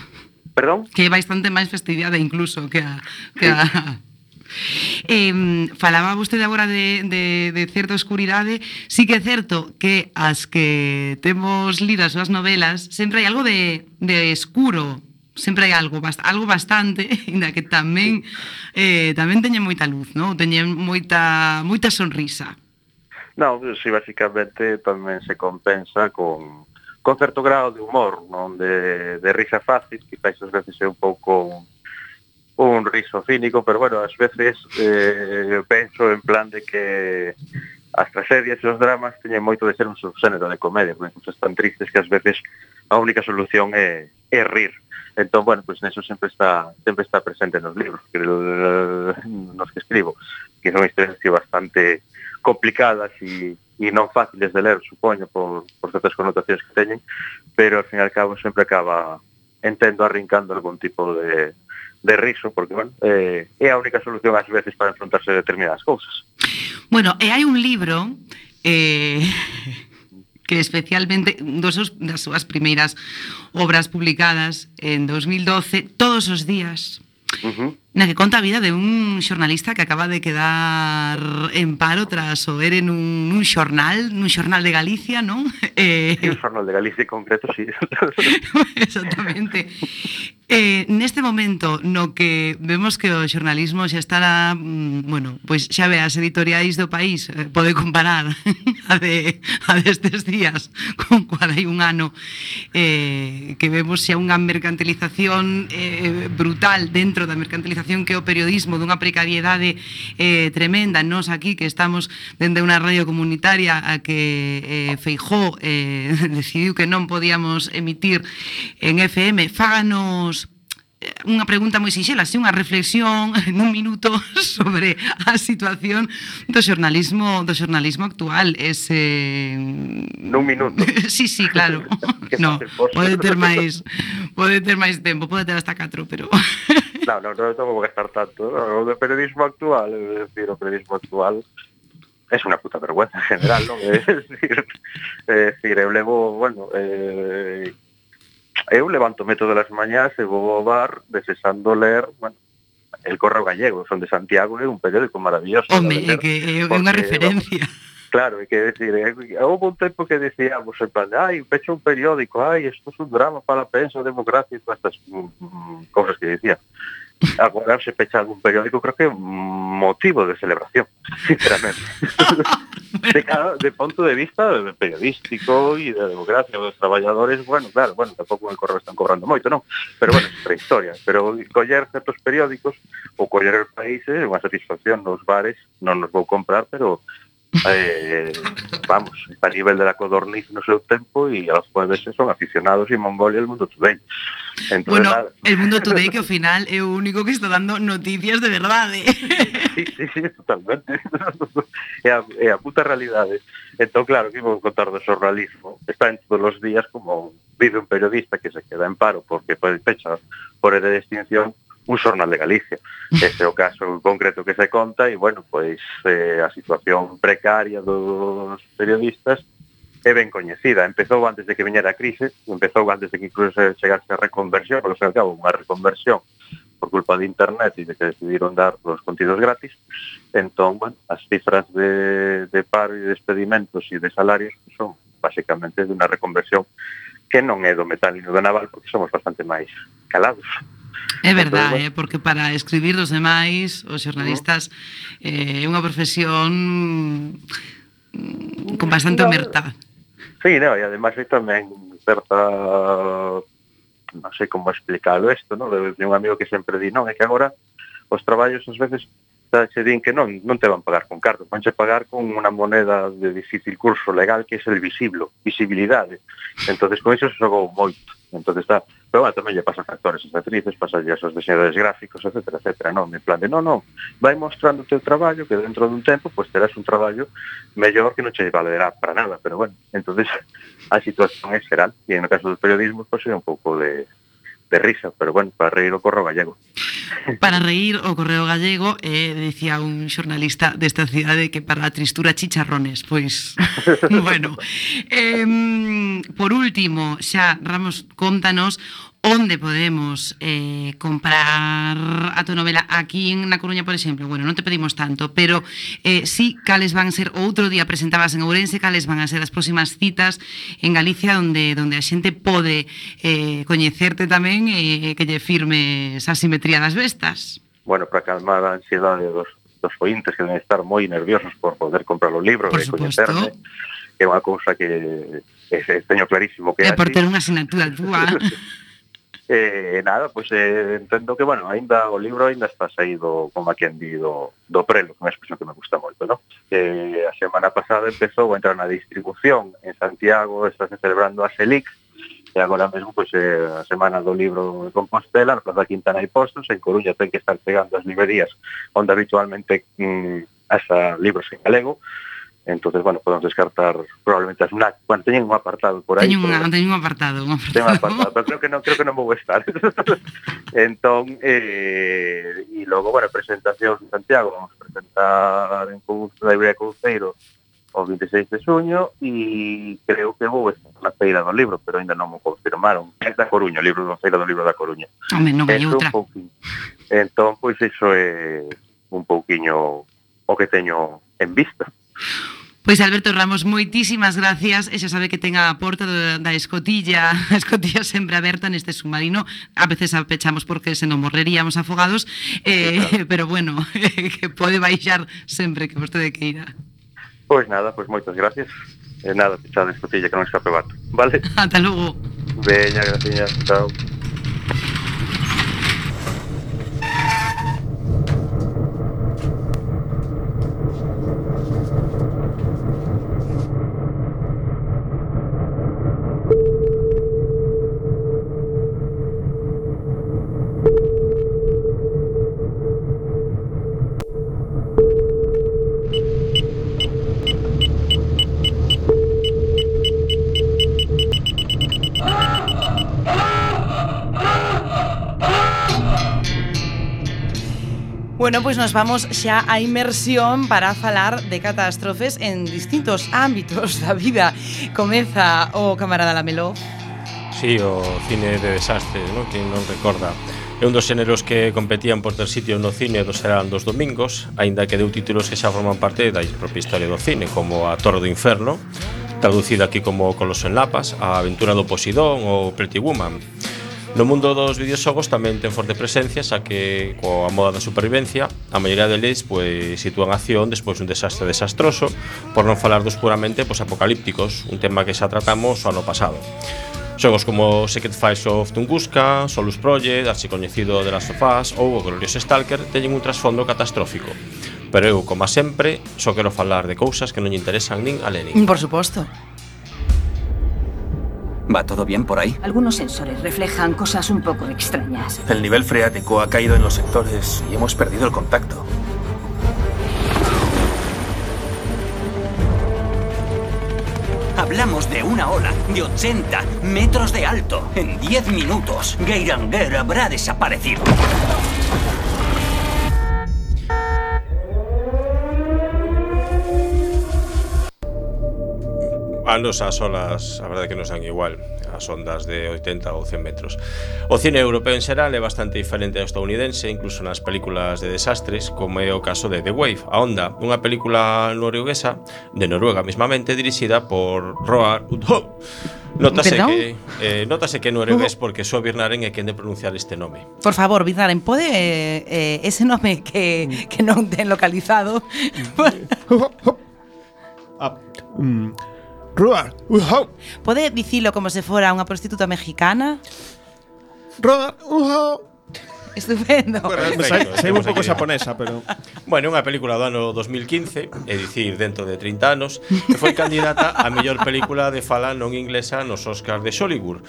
Perdón? Que é bastante máis fastidiada incluso que a, que sí. a Eh, falaba vostede agora de, de, de certa oscuridade Sí que é certo que as que temos lido as súas novelas Sempre hai algo de, de escuro sempre hai algo, bast algo bastante, ainda que tamén eh, tamén teñen moita luz, non? Teñen moita moita sonrisa. Non, si basicamente tamén se compensa con, con certo grado de humor, non? De, de risa fácil, que tais veces é un pouco un riso cínico, pero bueno, ás veces eh, penso en plan de que as tragedias e os dramas teñen moito de ser un subxénero de comedia, porque cousas tan tristes que ás veces a única solución é, é rir. Entón, bueno, pois pues, neso sempre está sempre está presente nos libros que, eh, nos que escribo, que son historias bastante complicadas e, e non fáciles de ler, supoño, por, por certas connotacións que teñen, pero, ao fin e al cabo, sempre acaba entendo arrincando algún tipo de, de riso, porque, bueno, eh, é a única solución ás veces para enfrontarse a determinadas cousas. Bueno, e hai un libro eh, que especialmente dos das súas primeiras obras publicadas en 2012, Todos os días, uh -huh na que conta a vida de un xornalista que acaba de quedar en paro tras o ver en un, un xornal, nun xornal de Galicia, non? Eh... Sí, un xornal de Galicia en concreto, sí. Exactamente. Eh, neste momento no que vemos que o xornalismo xa estará, mm, bueno, pois xa ve as editoriais do país eh, pode comparar a de a destes días con cual hai un ano eh, que vemos xa unha mercantilización eh, brutal dentro da mercantilización que é o periodismo, dunha precariedade eh, tremenda. Nos aquí que estamos dende unha radio comunitaria a que eh, Feijó eh, decidiu que non podíamos emitir en FM, fáganos eh, unha pregunta moi sinxela, así unha reflexión nun minuto sobre a situación do xornalismo do xornalismo actual, ese Nun minuto. sí, sí, claro. no, pode ter máis pode ter máis tempo, pode ter hasta 4, pero No, no, non, tengo que estar tanto. O do periodismo actual, é decir, o periodismo actual es una puta vergüenza en general, ¿no? Es decir, é decir eu levo, bueno, eh, eu levanto meto das mañás e vou ao bar desesando ler, bueno, El Correo Gallego, son de Santiago, é un periódico maravilloso. Home, é que é unha referencia. Claro, é que decir, houve un tempo que decíamos, en plan, ai, pecho un periódico, ai, isto é es un drama para a prensa, democracia, todas estas mm, mm, cosas que decía. Agora se pecha algún periódico creo que motivo de celebración, sinceramente. de, cada, de punto de vista periodístico e de democracia dos traballadores, bueno, claro, bueno, tampouco en correo están cobrando moito, non? Pero bueno, é historia. Pero coller certos periódicos ou coller países é unha satisfacción nos bares, non nos vou comprar, pero eh, vamos, a nivel de la codorniz no seu tempo e aos jueves son aficionados e Mongolia el mundo today. Entonces, bueno, nada. el mundo today que ao final é o único que está dando noticias de verdade. ¿eh? Sí, sí, sí, totalmente. É a, é a puta realidade. ¿eh? Entón, claro, que vou contar do xornalismo. Está en todos os días como vive un periodista que se queda en paro porque pode pechar por de extinción un xornal de Galicia. Ese é o caso concreto que se conta e, bueno, pois eh, a situación precaria dos periodistas é ben coñecida. Empezou antes de que viñera a crise, empezou antes de que incluso chegase a reconversión, polo fin cabo, unha reconversión por culpa de internet e de que decidiron dar os contidos gratis. Entón, bueno, as cifras de, de paro e de despedimentos e de salarios son basicamente de unha reconversión que non é do metal e do naval, porque somos bastante máis calados. É verdade, eh, porque para escribir dos demais, os xornalistas eh, é unha profesión mm, con bastante no, omerta. Sí, no, e además hai tamén certa non sei como explicarlo isto, non? De, de un amigo que sempre di, non, é que agora os traballos ás veces taxe din que non, non te van pagar con cartas, van che pagar con unha moneda de difícil curso legal que é el visiblo, visibilidade. entonces con iso xogou moito. entonces está, pero bueno, tamén lle pasan actores as actrices, pasan as aos diseñadores gráficos, etc, etc, non, en plan de, non, non, vai mostrando o teu traballo que dentro dun tempo, pois pues, terás un traballo mellor que non che valerá para nada, pero bueno, entonces a situación é xeral, e no caso do periodismo, pois pues, é un pouco de, de risa, pero bueno, para reír o correo gallego. Para reír o correo gallego, eh, dicía un xornalista desta cidade que para a tristura chicharrones, pois, bueno. Eh, por último, xa, Ramos, contanos onde podemos eh, comprar a tu novela aquí en Na Coruña, por exemplo? Bueno, non te pedimos tanto, pero eh, sí, cales van ser outro día presentabas en Ourense, cales van a ser as próximas citas en Galicia onde onde a xente pode eh, coñecerte tamén e eh, que lle firmes a simetría das bestas? Bueno, para calmar a ansiedade dos, dos ointes que deben estar moi nerviosos por poder comprar o libro por e coñecerme é unha cousa que eh, teño clarísimo que é por ter unha asignatura túa E eh, nada, pois eh, entendo que, bueno, ainda o libro ainda está saído, como a quen di, do, do prelo, que é unha expresión que me gusta moito, non? Eh, a semana pasada empezou a entrar na distribución en Santiago, está celebrando a Selix, e agora mesmo, pois, eh, a semana do libro de Compostela, na Plaza Quintana e Postos, en Coruña ten que estar pegando as librerías onde habitualmente mm, asa libros en galego, entonces bueno, podemos descartar probablemente as NAC. Bueno, teñen un apartado por aí. Teñen, una, teñen un apartado, un apartado. Teñen un apartado, pero creo que non, creo que non vou estar. entón, eh, e logo, bueno, presentación en Santiago, vamos a presentar en Cousa da Iberia Couceiro o 26 de xuño e creo que vou estar na feira do libro, pero ainda non me confirmaron. É da Coruña, o libro da feira do libro da Coruña. Home, non hai outra. Entón, pois iso é un pouquiño o que teño en vista. Pois Alberto Ramos, moitísimas gracias e xa sabe que ten a porta do, da escotilla a escotilla sempre aberta neste submarino. A veces a pechamos porque se non morreríamos afogados eh, pero bueno, que pode baixar sempre que vostede queira. Pois nada, pois moitas gracias. E nada, pechada a escotilla que non escape bato Vale? Ata logo. Veña, graciñas, chao. Bueno, pois nos vamos xa a inmersión para falar de catástrofes en distintos ámbitos da vida. Comeza o camarada Lamelo. Sí, o cine de desastres, ¿no? Que non recorda. É un dos xéneros que competían por ter sitio no cine dos serán dos domingos, aínda que deu títulos que xa forman parte da propia historia do cine, como A Torre do Inferno, traducida aquí como Coloso en Lapas, A Aventura do Posidón ou Pretty Woman. No mundo dos videoxogos tamén ten forte presencia, xa que coa moda da supervivencia, a maioría deles pois sitúan a acción despois dun desastre desastroso, por non falar dos puramente pois apocalípticos, un tema que xa tratamos o ano pasado. Xogos como Secret Files of Tunguska, Solus Project, Archi coñecido de las Sofás ou o glorioso Stalker teñen un trasfondo catastrófico. Pero eu, como sempre, só quero falar de cousas que non lle interesan nin a Lenin. Por suposto. ¿Va todo bien por ahí? Algunos sensores reflejan cosas un poco extrañas. El nivel freático ha caído en los sectores y hemos perdido el contacto. Hablamos de una ola de 80 metros de alto. En 10 minutos, Geiranger habrá desaparecido. anos as olas, a verdade que non son igual, as ondas de 80 ou 100 metros. O cine europeo en xeral é bastante diferente ao estadounidense, incluso nas películas de desastres, como é o caso de The Wave, a onda, unha película norueguesa, de Noruega mismamente, dirixida por Roar Udho. Notase ¿Perdón? que, eh, notase que noruegués porque só Birnaren é quen de pronunciar este nome. Por favor, Birnaren, pode eh, eh, ese nome que, que non ten localizado? ah, mm, Roar, uhau. Pode dicilo como se fora unha prostituta mexicana? Roar, uhau. Estupendo. Bueno, Sei un pouco xaponesa, pero... Bueno, unha película do ano 2015, é dicir, dentro de 30 anos, que foi candidata a mellor película de fala non inglesa nos Oscars de Hollywood,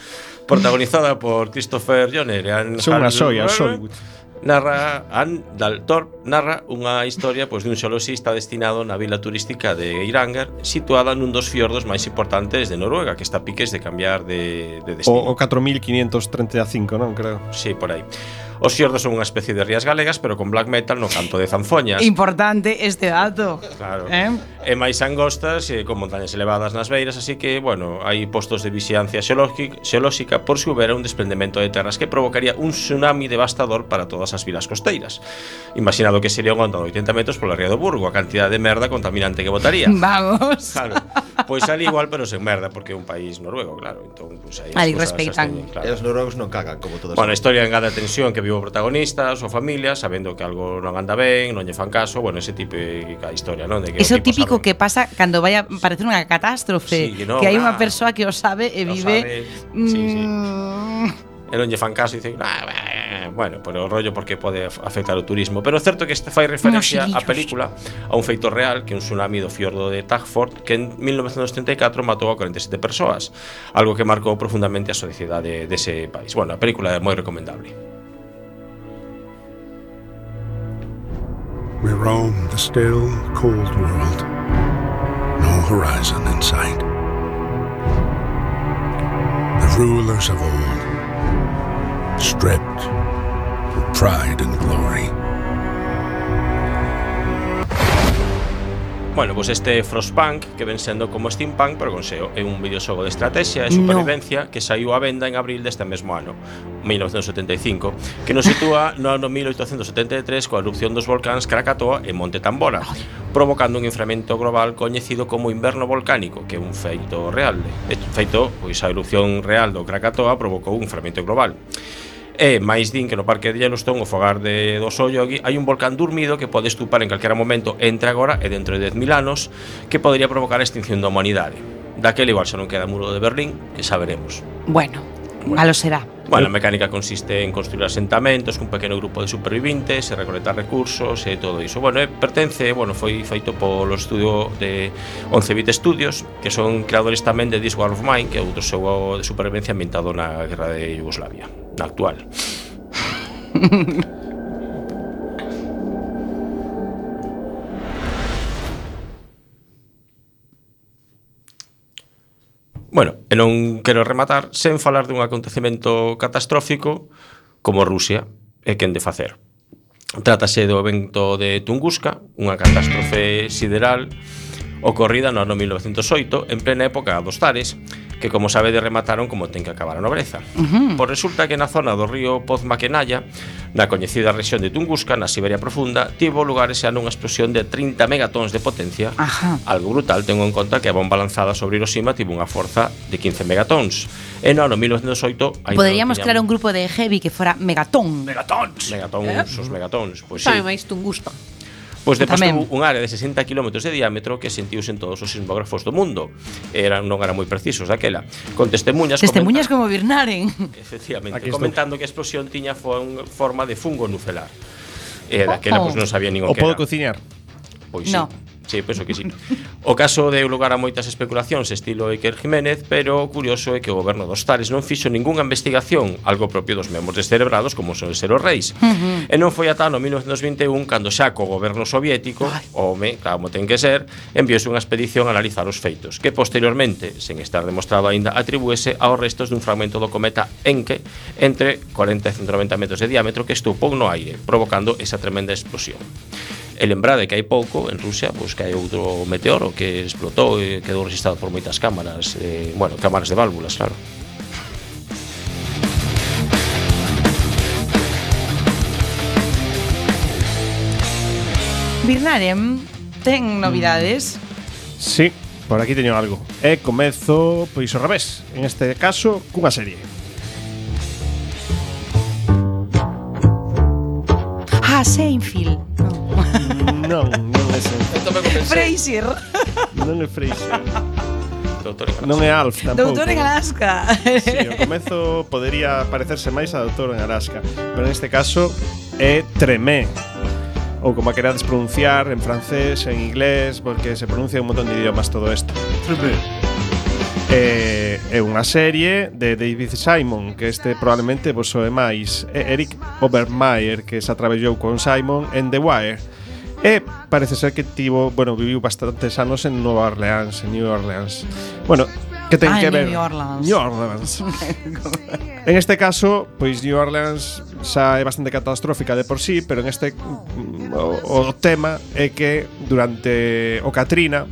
protagonizada por Christopher Joner e Anne Son unha soia, Hollywood narra Anne Daltorp narra unha historia pois dun xoloxista destinado na vila turística de Eirangar, situada nun dos fiordos máis importantes de Noruega, que está a piques de cambiar de, de destino. O, o 4535, non, creo. Sí, por aí. Os xordos son unha especie de rías galegas, pero con black metal no canto de zanfoñas. Importante este dato. Claro. Eh? E máis angostas e con montañas elevadas nas beiras, así que, bueno, hai postos de vixiancia xeolóxica por se si houbera un desprendemento de terras que provocaría un tsunami devastador para todas as vilas costeiras. Imaginado que sería un onda de 80 metros pola ría do Burgo, a cantidad de merda contaminante que botaría. Vamos. Claro. Pois ali igual, pero sen merda, porque é un país noruego, claro. Entón, pues, aí, ali respeitan. Claro. E os noruegos non cagan, como todos. Bueno, a historia engada tensión que viu o protagonista, súa familia, sabendo que algo non anda ben, non lle fan caso, bueno, ese típica historia, non? De que Eso típico sabe... que pasa cando vai a parecer unha catástrofe, sí, no, que hai ah, unha persoa que o sabe e vive... Sabe. Sí, Sí, Mm. E non lle fan caso e dicen, ah, bueno, pero o rollo porque pode afectar o turismo. Pero é certo que este fai referencia á película a un feito real que un tsunami do fiordo de Tagford que en 1934 matou a 47 persoas, algo que marcou profundamente a sociedade dese país. Bueno, a película é moi recomendable. We roam the still, cold world. No horizon in sight. The rulers of old, stripped of pride and glory. Bueno, pois pues este Frostpunk que ven sendo como Steampunk, pero con SEO, é un videoxogo de estrategia e supervivencia no. que saiu a venda en abril deste mesmo ano, 1975, que nos sitúa no ano 1873 coa erupción dos volcáns Krakatoa e Monte Tambora, provocando un inframento global coñecido como inverno volcánico, que é un feito real. De feito, pois a erupción real do Krakatoa provocou un inframento global. E máis din que no Parque de Yellowstone, o fogar de do ollos hai un volcán dormido que pode estupar en calquera momento entre agora e dentro de 10.000 anos que podría provocar a extinción da humanidade. Daquel igual xa non queda muro de Berlín, que saberemos. Bueno, bueno. malo será. Bueno, a mecánica consiste en construir asentamentos cun pequeno grupo de supervivintes e eh, recolectar recursos e todo iso. Bueno, eh, e pertence, bueno, foi feito polo estudio de 11 Bit Studios, que son creadores tamén de This War of Mine, que é outro xogo de supervivencia ambientado na guerra de Yugoslavia, na actual. Bueno, e non quero rematar sen falar dun acontecemento catastrófico como Rusia é quen de facer. Trátase do evento de Tunguska, unha catástrofe sideral ocorrida no ano 1908 en plena época dos Tares, que como sabe de remataron como ten que acabar a nobreza. Uh -huh. Pois resulta que na zona do río Pozmaquenaya, na coñecida rexión de Tunguska, na Siberia profunda, tivo lugar ese ano unha explosión de 30 megatons de potencia, Ajá. algo brutal, tengo en conta que a bomba lanzada sobre Hiroshima tivo unha forza de 15 megatons. E no ano 1908... Poderíamos no crear un grupo de heavy que fora megatón. Megatons! Megatons, eh? os megatons. Pois pues, sí. máis Tunguska. Pois de pasto un área de 60 km de diámetro que sentiuse en todos os sismógrafos do mundo. Era, non era moi precisos daquela. Con testemunhas... Testemunhas como Birnaren. Efectivamente, Aquí comentando que a explosión tiña forma de fungo nucelar. Eh, daquela pois, oh. non sabía ningún o que O podo cociñar? Pois no. sí. Sí, penso que sí. O caso deu lugar a moitas especulacións estilo Iker Jiménez, pero o curioso é que o goberno dos Tares non fixo ningunha investigación, algo propio dos membros descerebrados como son ser os reis. Uh -huh. E non foi ata no 1921 cando xa co goberno soviético, Ay. home, como ten que ser, enviouse unha expedición a analizar os feitos, que posteriormente, sen estar demostrado aínda, atribuese aos restos dun fragmento do cometa Encke entre 40 e 190 metros de diámetro que estupou no aire, provocando esa tremenda explosión. E lembrade que hai pouco en Rusia pois, que hai outro meteoro que explotou e quedou registrado por moitas cámaras, eh, bueno, cámaras de válvulas, claro. Birnarem ten novidades? Mm. Sí, por aquí teño algo. E comezo, pois, ao revés. En este caso, cunha serie. Ah, Seinfeld non, non é sempre. Freixir. Non é Freixir. Doutor en Alaska. Non é Alf tampouco. Doutor en Alaska. Si, sí, o comezo podería parecerse máis a Doutor en Alaska, pero neste caso é Tremé ou como a querades pronunciar en francés, en inglés, porque se pronuncia un montón de idiomas todo isto. Tremé. É, é unha serie de David Simon Que este probablemente vos soe máis É Eric Obermeier Que se traballou con Simon en The Wire E parece ser que tivo, bueno, viviu bastantes anos en Nova Orleans, en New Orleans. Bueno, que ten ah, que ver New Orleans. New Orleans. en este caso, pois New Orleans xa é bastante catastrófica de por sí, pero en este mm, o, o tema é que durante o Katrina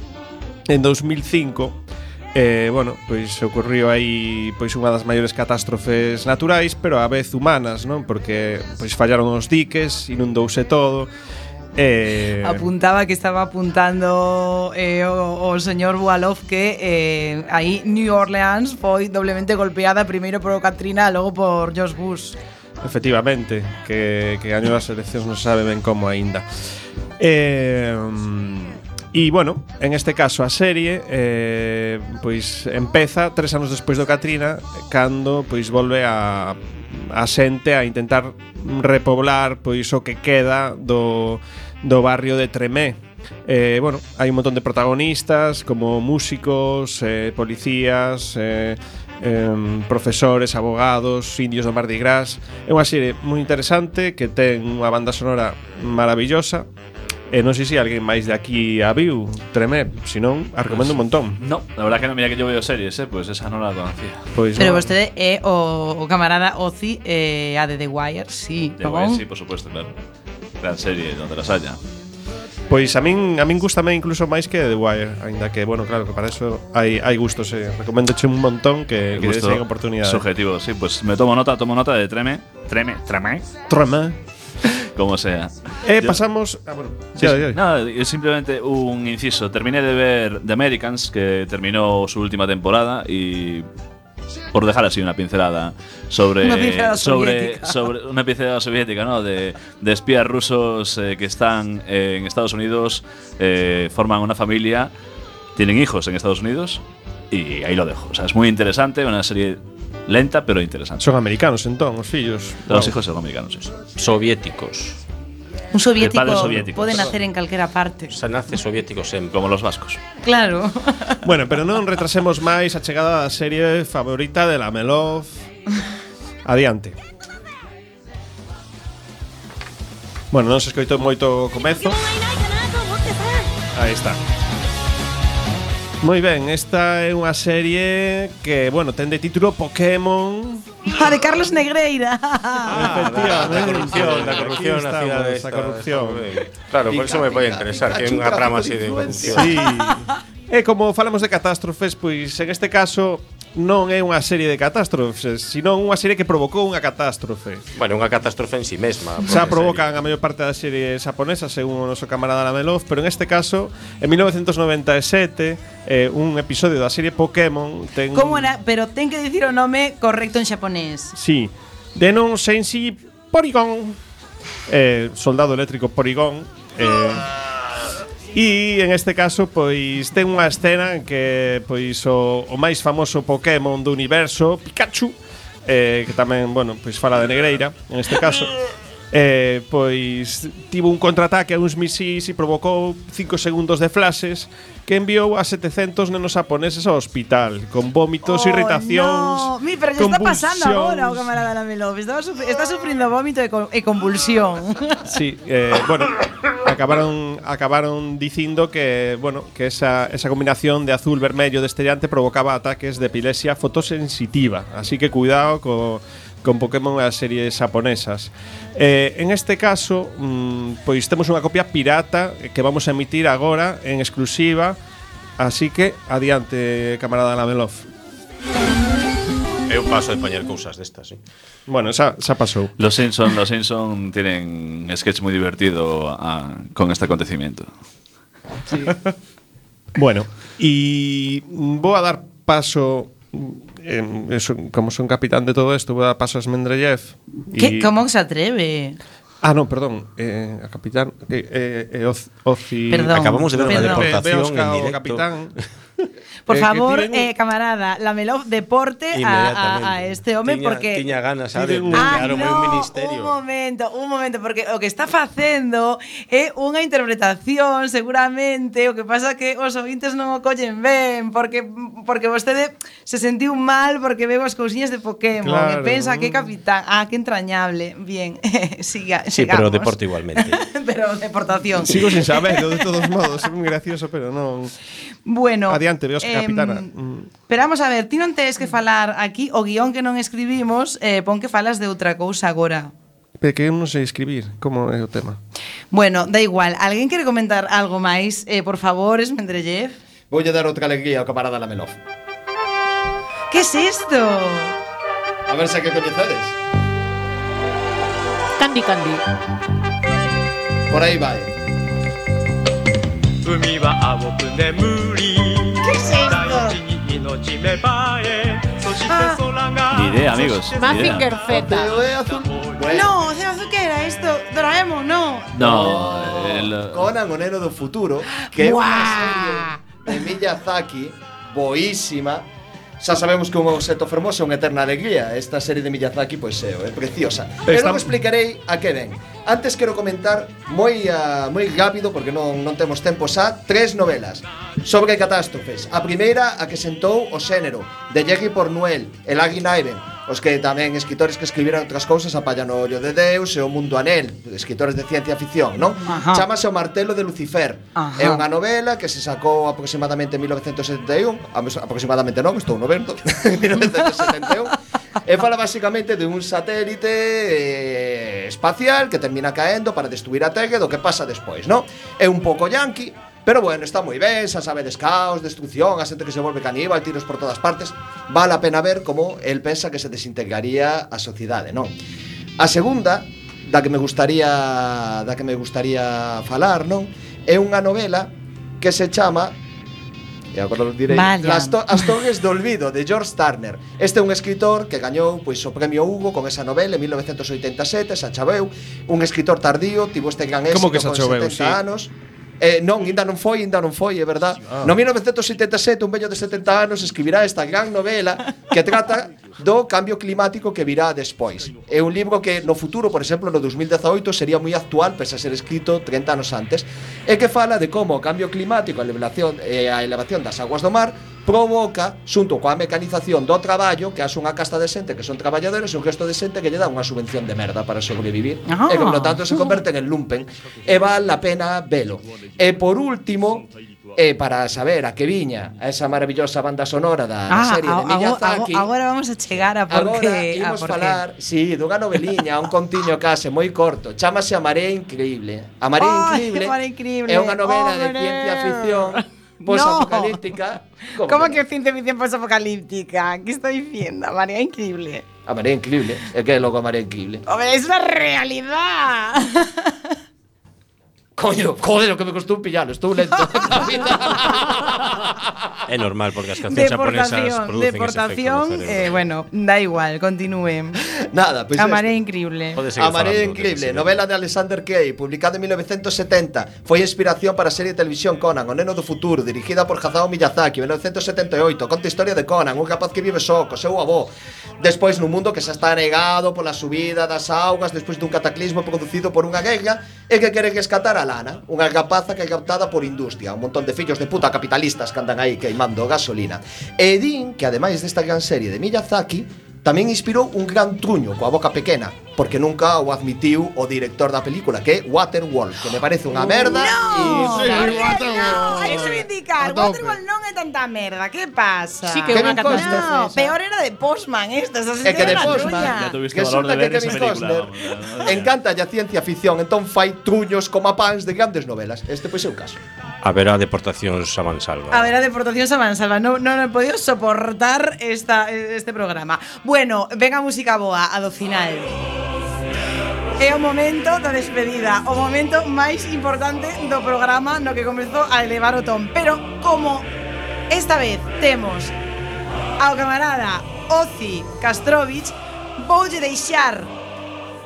en 2005 eh, bueno, pois ocorriu aí pois unha das maiores catástrofes naturais, pero a vez humanas, non? Porque pois fallaron os diques, inundouse todo Eh... Apuntaba que estaba apuntando eh, o, o, señor Bualov que eh, aí New Orleans foi doblemente golpeada primeiro por Katrina e logo por Josh Bush. Efectivamente, que, que gañou as eleccións non sabe ben como aínda. Eh, E, bueno, en este caso a serie eh, pois empeza tres anos despois do Katrina cando pois volve a a xente a intentar repoblar pois o que queda do, do barrio de Tremé. Eh, bueno, hai un montón de protagonistas como músicos, eh, policías, eh, eh, profesores, abogados, indios do Mardi Gras. É unha serie moi interesante que ten unha banda sonora maravillosa E non sei se alguén máis de aquí a viu Tremé, senón a recomendo pues, un montón No, la verdad que non, mira que yo veo series, eh, pues esa non la conocía pois pues Pero no. vostede é o, o camarada Ozi eh, a de The Wire, sí The Wire, sí, por supuesto, claro Gran serie, donde las haya Pois a min a min gustame incluso máis que The Wire, aínda que bueno, claro, que para eso hai hai gustos, eh. Recoméndoche un montón que que des oportunidade Subjetivo, sí, pues me tomo nota, tomo nota de Treme, Treme, Treme. Treme. Como sea. Eh, Yo- pasamos, ah, bueno, Sí, ya, es simplemente un inciso. Terminé de ver The Americans, que terminó su última temporada y por dejar así una pincelada sobre Una pincelada sobre soviética. sobre una pincelada soviética, ¿no? De, de espías rusos eh, que están en Estados Unidos, eh, forman una familia, tienen hijos en Estados Unidos y ahí lo dejo. O sea, es muy interesante, una serie Lenta, pero interesante. Son americanos, entón, os fillos. Os hijos son americanos, eso. Soviéticos. Un soviético, padre soviético. pode nacer en calquera parte. Se nace soviético sempre. Como los vascos. Claro. bueno, pero non retrasemos máis a chegada da serie favorita de la Melov. Adiante. Bueno, non se escoitou moito o comezo. Aí está. Moi ben, esta é unha serie que, bueno, ten de título Pokémon A de Carlos Negreira. Efectivamente. Da corrupción, da corrupción na cidade esta, corrupción. Claro, por eso me pode interesar, que é unha trama así de corrupción. Sí. E como falamos de catástrofes, pois en este caso non é unha serie de catástrofes, sino unha serie que provocou unha catástrofe. Bueno, unha catástrofe en si sí mesma. Xa provocan serie. a maior parte das series japonesas, según o noso camarada Lamelov, pero en este caso, en 1997, eh, un episodio da serie Pokémon ten... Como era? Pero ten que dicir o nome correcto en xaponés. Sí. Denon Senshi Porygon. Eh, soldado eléctrico Porygon. Eh, E en este caso, pois ten unha escena en que pois o, o máis famoso Pokémon do universo, Pikachu, eh, que tamén, bueno, pois fala de Negreira, en este caso. Eh, pois tivo un contraataque a uns misís e provocou 5 segundos de flashes que enviou a 700 nenos japoneses ao hospital con vómitos, irritacións Oh, No, mi, pero está pasando agora o camarada Lamelov. Está, sufri- está sufrindo vómito e, e convulsión. Sí, eh, bueno, acabaron acabaron dicindo que, bueno, que esa, esa combinación de azul vermello destellante provocaba ataques de epilepsia fotosensitiva, así que cuidado co con Pokémon e as series japonesas. Eh, en este caso, mm, pois temos unha copia pirata que vamos a emitir agora en exclusiva, así que adiante, camarada Lamelov. Eu paso de poñer cousas destas, sí. Bueno, xa, xa pasou. Los Simpson, los Simpson tienen sketch moi divertido a, con este acontecimiento. Sí. bueno, e vou a dar paso eh, son, como son capitán de todo esto, a Pasas Mendeleev. ¿Qué? Y... ¿Cómo se atreve? Ah, no, perdón, eh, a capitán eh, eh, eh, Oz, Ozi... Perdón, Acabamos de ver perdón. deportación ve, ve en directo. capitán Por eh, favor, tiren... eh, camarada, lamelov deporte a, a, este home tiña, porque tiña ganas sabe, de ah, no, un ministerio. Un momento, un momento porque o que está facendo é eh, unha interpretación seguramente, o que pasa que os ouvintes non o collen ben porque porque vostede se sentiu mal porque veo as cousiñas de Pokémon claro. e pensa que capitán, ah, que entrañable. Bien, siga, Sí, sigamos. pero deporte igualmente. pero deportación. Sigo sin saberlo de todos modos, é moi gracioso, pero non. Bueno, Adiante, veos em, capitana. Mm. Pero vamos a ver, ti non tes que falar aquí o guión que non escribimos, eh, pon que falas de outra cousa agora. Pero que eu non sei escribir. Como é o tema? Bueno, da igual. Alguén quere comentar algo máis? Eh, por favor, Esmendrellev. Voulle dar outra alegría ao camarada Lamelov. Que es isto? A ver se que coñecedes. Candy Candy. Por aí vai. 海は青く眠り Ah, Ni idea, amigos. Mazinger Z. No, o sea, que era esto Doraemon, no. No, el- eh, Conan, o neno do futuro, que é unha Buah. serie de Miyazaki boísima xa sabemos que un obxeto fermoso é unha eterna alegría. Esta serie de Miyazaki, pois é, é preciosa. Pero non explicarei a que ven. Antes quero comentar moi uh, moi rápido porque non non temos tempo xa tres novelas sobre catástrofes. A primeira a que sentou o xénero de Jerry Pornuel, El Águila Even, Os que tamén escritores que escribiran outras cousas a Palla no ollo de Deus e o mundo anel Escritores de ciencia ficción, non? Ajá. Chamase o martelo de Lucifer Ajá. É unha novela que se sacou aproximadamente en 1971 Aproximadamente non, estou no vento 1971 E fala basicamente de un satélite eh, espacial que termina caendo para destruir a Terra e do que pasa despois, non? É un pouco yankee Pero bueno, está moi ben, xa sabedes caos, destrucción, a xente que se volve caníbal, tiros por todas partes Vale a pena ver como el pensa que se desintegraría a sociedade, non? A segunda, da que me gustaría da que me gustaría falar, non? É unha novela que se chama E agora lo direi Las, to As Torres do Olvido de George Turner Este é un escritor que gañou pois, o premio Hugo Con esa novela en 1987 Xa chaveu Un escritor tardío Tivo este gran éxito Como que xa choveu, con 70 sí. anos Eh, non, ainda non foi, ainda non foi, é verdad. Ah. No 1977, un vello de 70 anos escribirá esta gran novela que trata do cambio climático que virá despois. É un libro que no futuro, por exemplo, no 2018 sería moi actual, pese a ser escrito 30 anos antes, e que fala de como o cambio climático, a elevación, eh, a elevación das aguas do mar provoca, xunto coa mecanización do traballo, que haxe unha casta de xente que son traballadores e un resto de xente que lle dá unha subvención de merda para sobrevivir. Ah. E, por lo tanto, se converten en lumpen. E vale la pena velo. E, por último, E para saber a que viña a esa maravillosa banda sonora da ah, serie de Miyazaki. Agora vamos a chegar a por agora que imos a por falar, que. si, sí, dunha noveliña, un contiño case moi corto, chámase A marea increíble. A marea oh, increíble, marea increíble. É unha novela oh, de ciencia ficción posapocalíptica. ¿Cómo que ciencia ficción posapocalíptica? ¿Qué estoy diciendo? María increíble. A Marea Increíble, é que é logo a Marea Increíble. Hombre, es una realidad. Coño, joder, o que me costou pillalo, estou lento. é normal, porque as cancións japonesas producen Deportación, ese efecto eh, bueno, da igual, continúe. Nada, pois... Pues Amaré es... increíble. Amaré increíble, novela de Alexander Key, publicada en 1970. Foi inspiración para a serie de televisión Conan, o neno do futuro, dirigida por Hayao Miyazaki, en 1978. Conta a historia de Conan, un capaz que vive só, co seu avó. Despois, nun mundo que xa está negado pola subida das augas, despois dun cataclismo producido por unha guerra, e que quere rescatar a catalana, unha capaza que é captada por industria, un montón de fillos de puta capitalistas que andan aí queimando gasolina. E din que ademais desta gran serie de Miyazaki, Tamén inspirou un gran truño coa boca pequena, porque nunca o admitiu o director da película, que é Waterworld, que me parece unha merda. No, y... sí, Waterworld. No, hai que reivindicar, Waterworld non é tanta merda, que pasa? Sí que é unha catástrofe. No, esa. peor era de Postman esta, esa é que de Postman. Ya tuviste valor de ver que Kevin Costner encanta a ciencia ficción, entón fai truños como pans de grandes novelas. Este pois é o caso. Haberá deportacións a mansalva. A ver a mansalva. Non no, no, no he podido soportar esta, este programa. Bueno, venga música boa, a do final. É o momento da despedida, o momento máis importante do programa no que comezou a elevar o ton. Pero como esta vez temos ao camarada Ozi Kastrovich, voulle deixar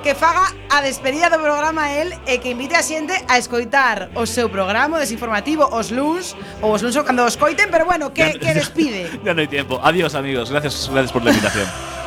que faga a despedida do programa el e que invite a xente a escoitar o seu programa desinformativo os luns ou os luns ou cando os coiten, pero bueno, que, que despide. Ya no hay tiempo. Adiós, amigos. Gracias, gracias por la invitación.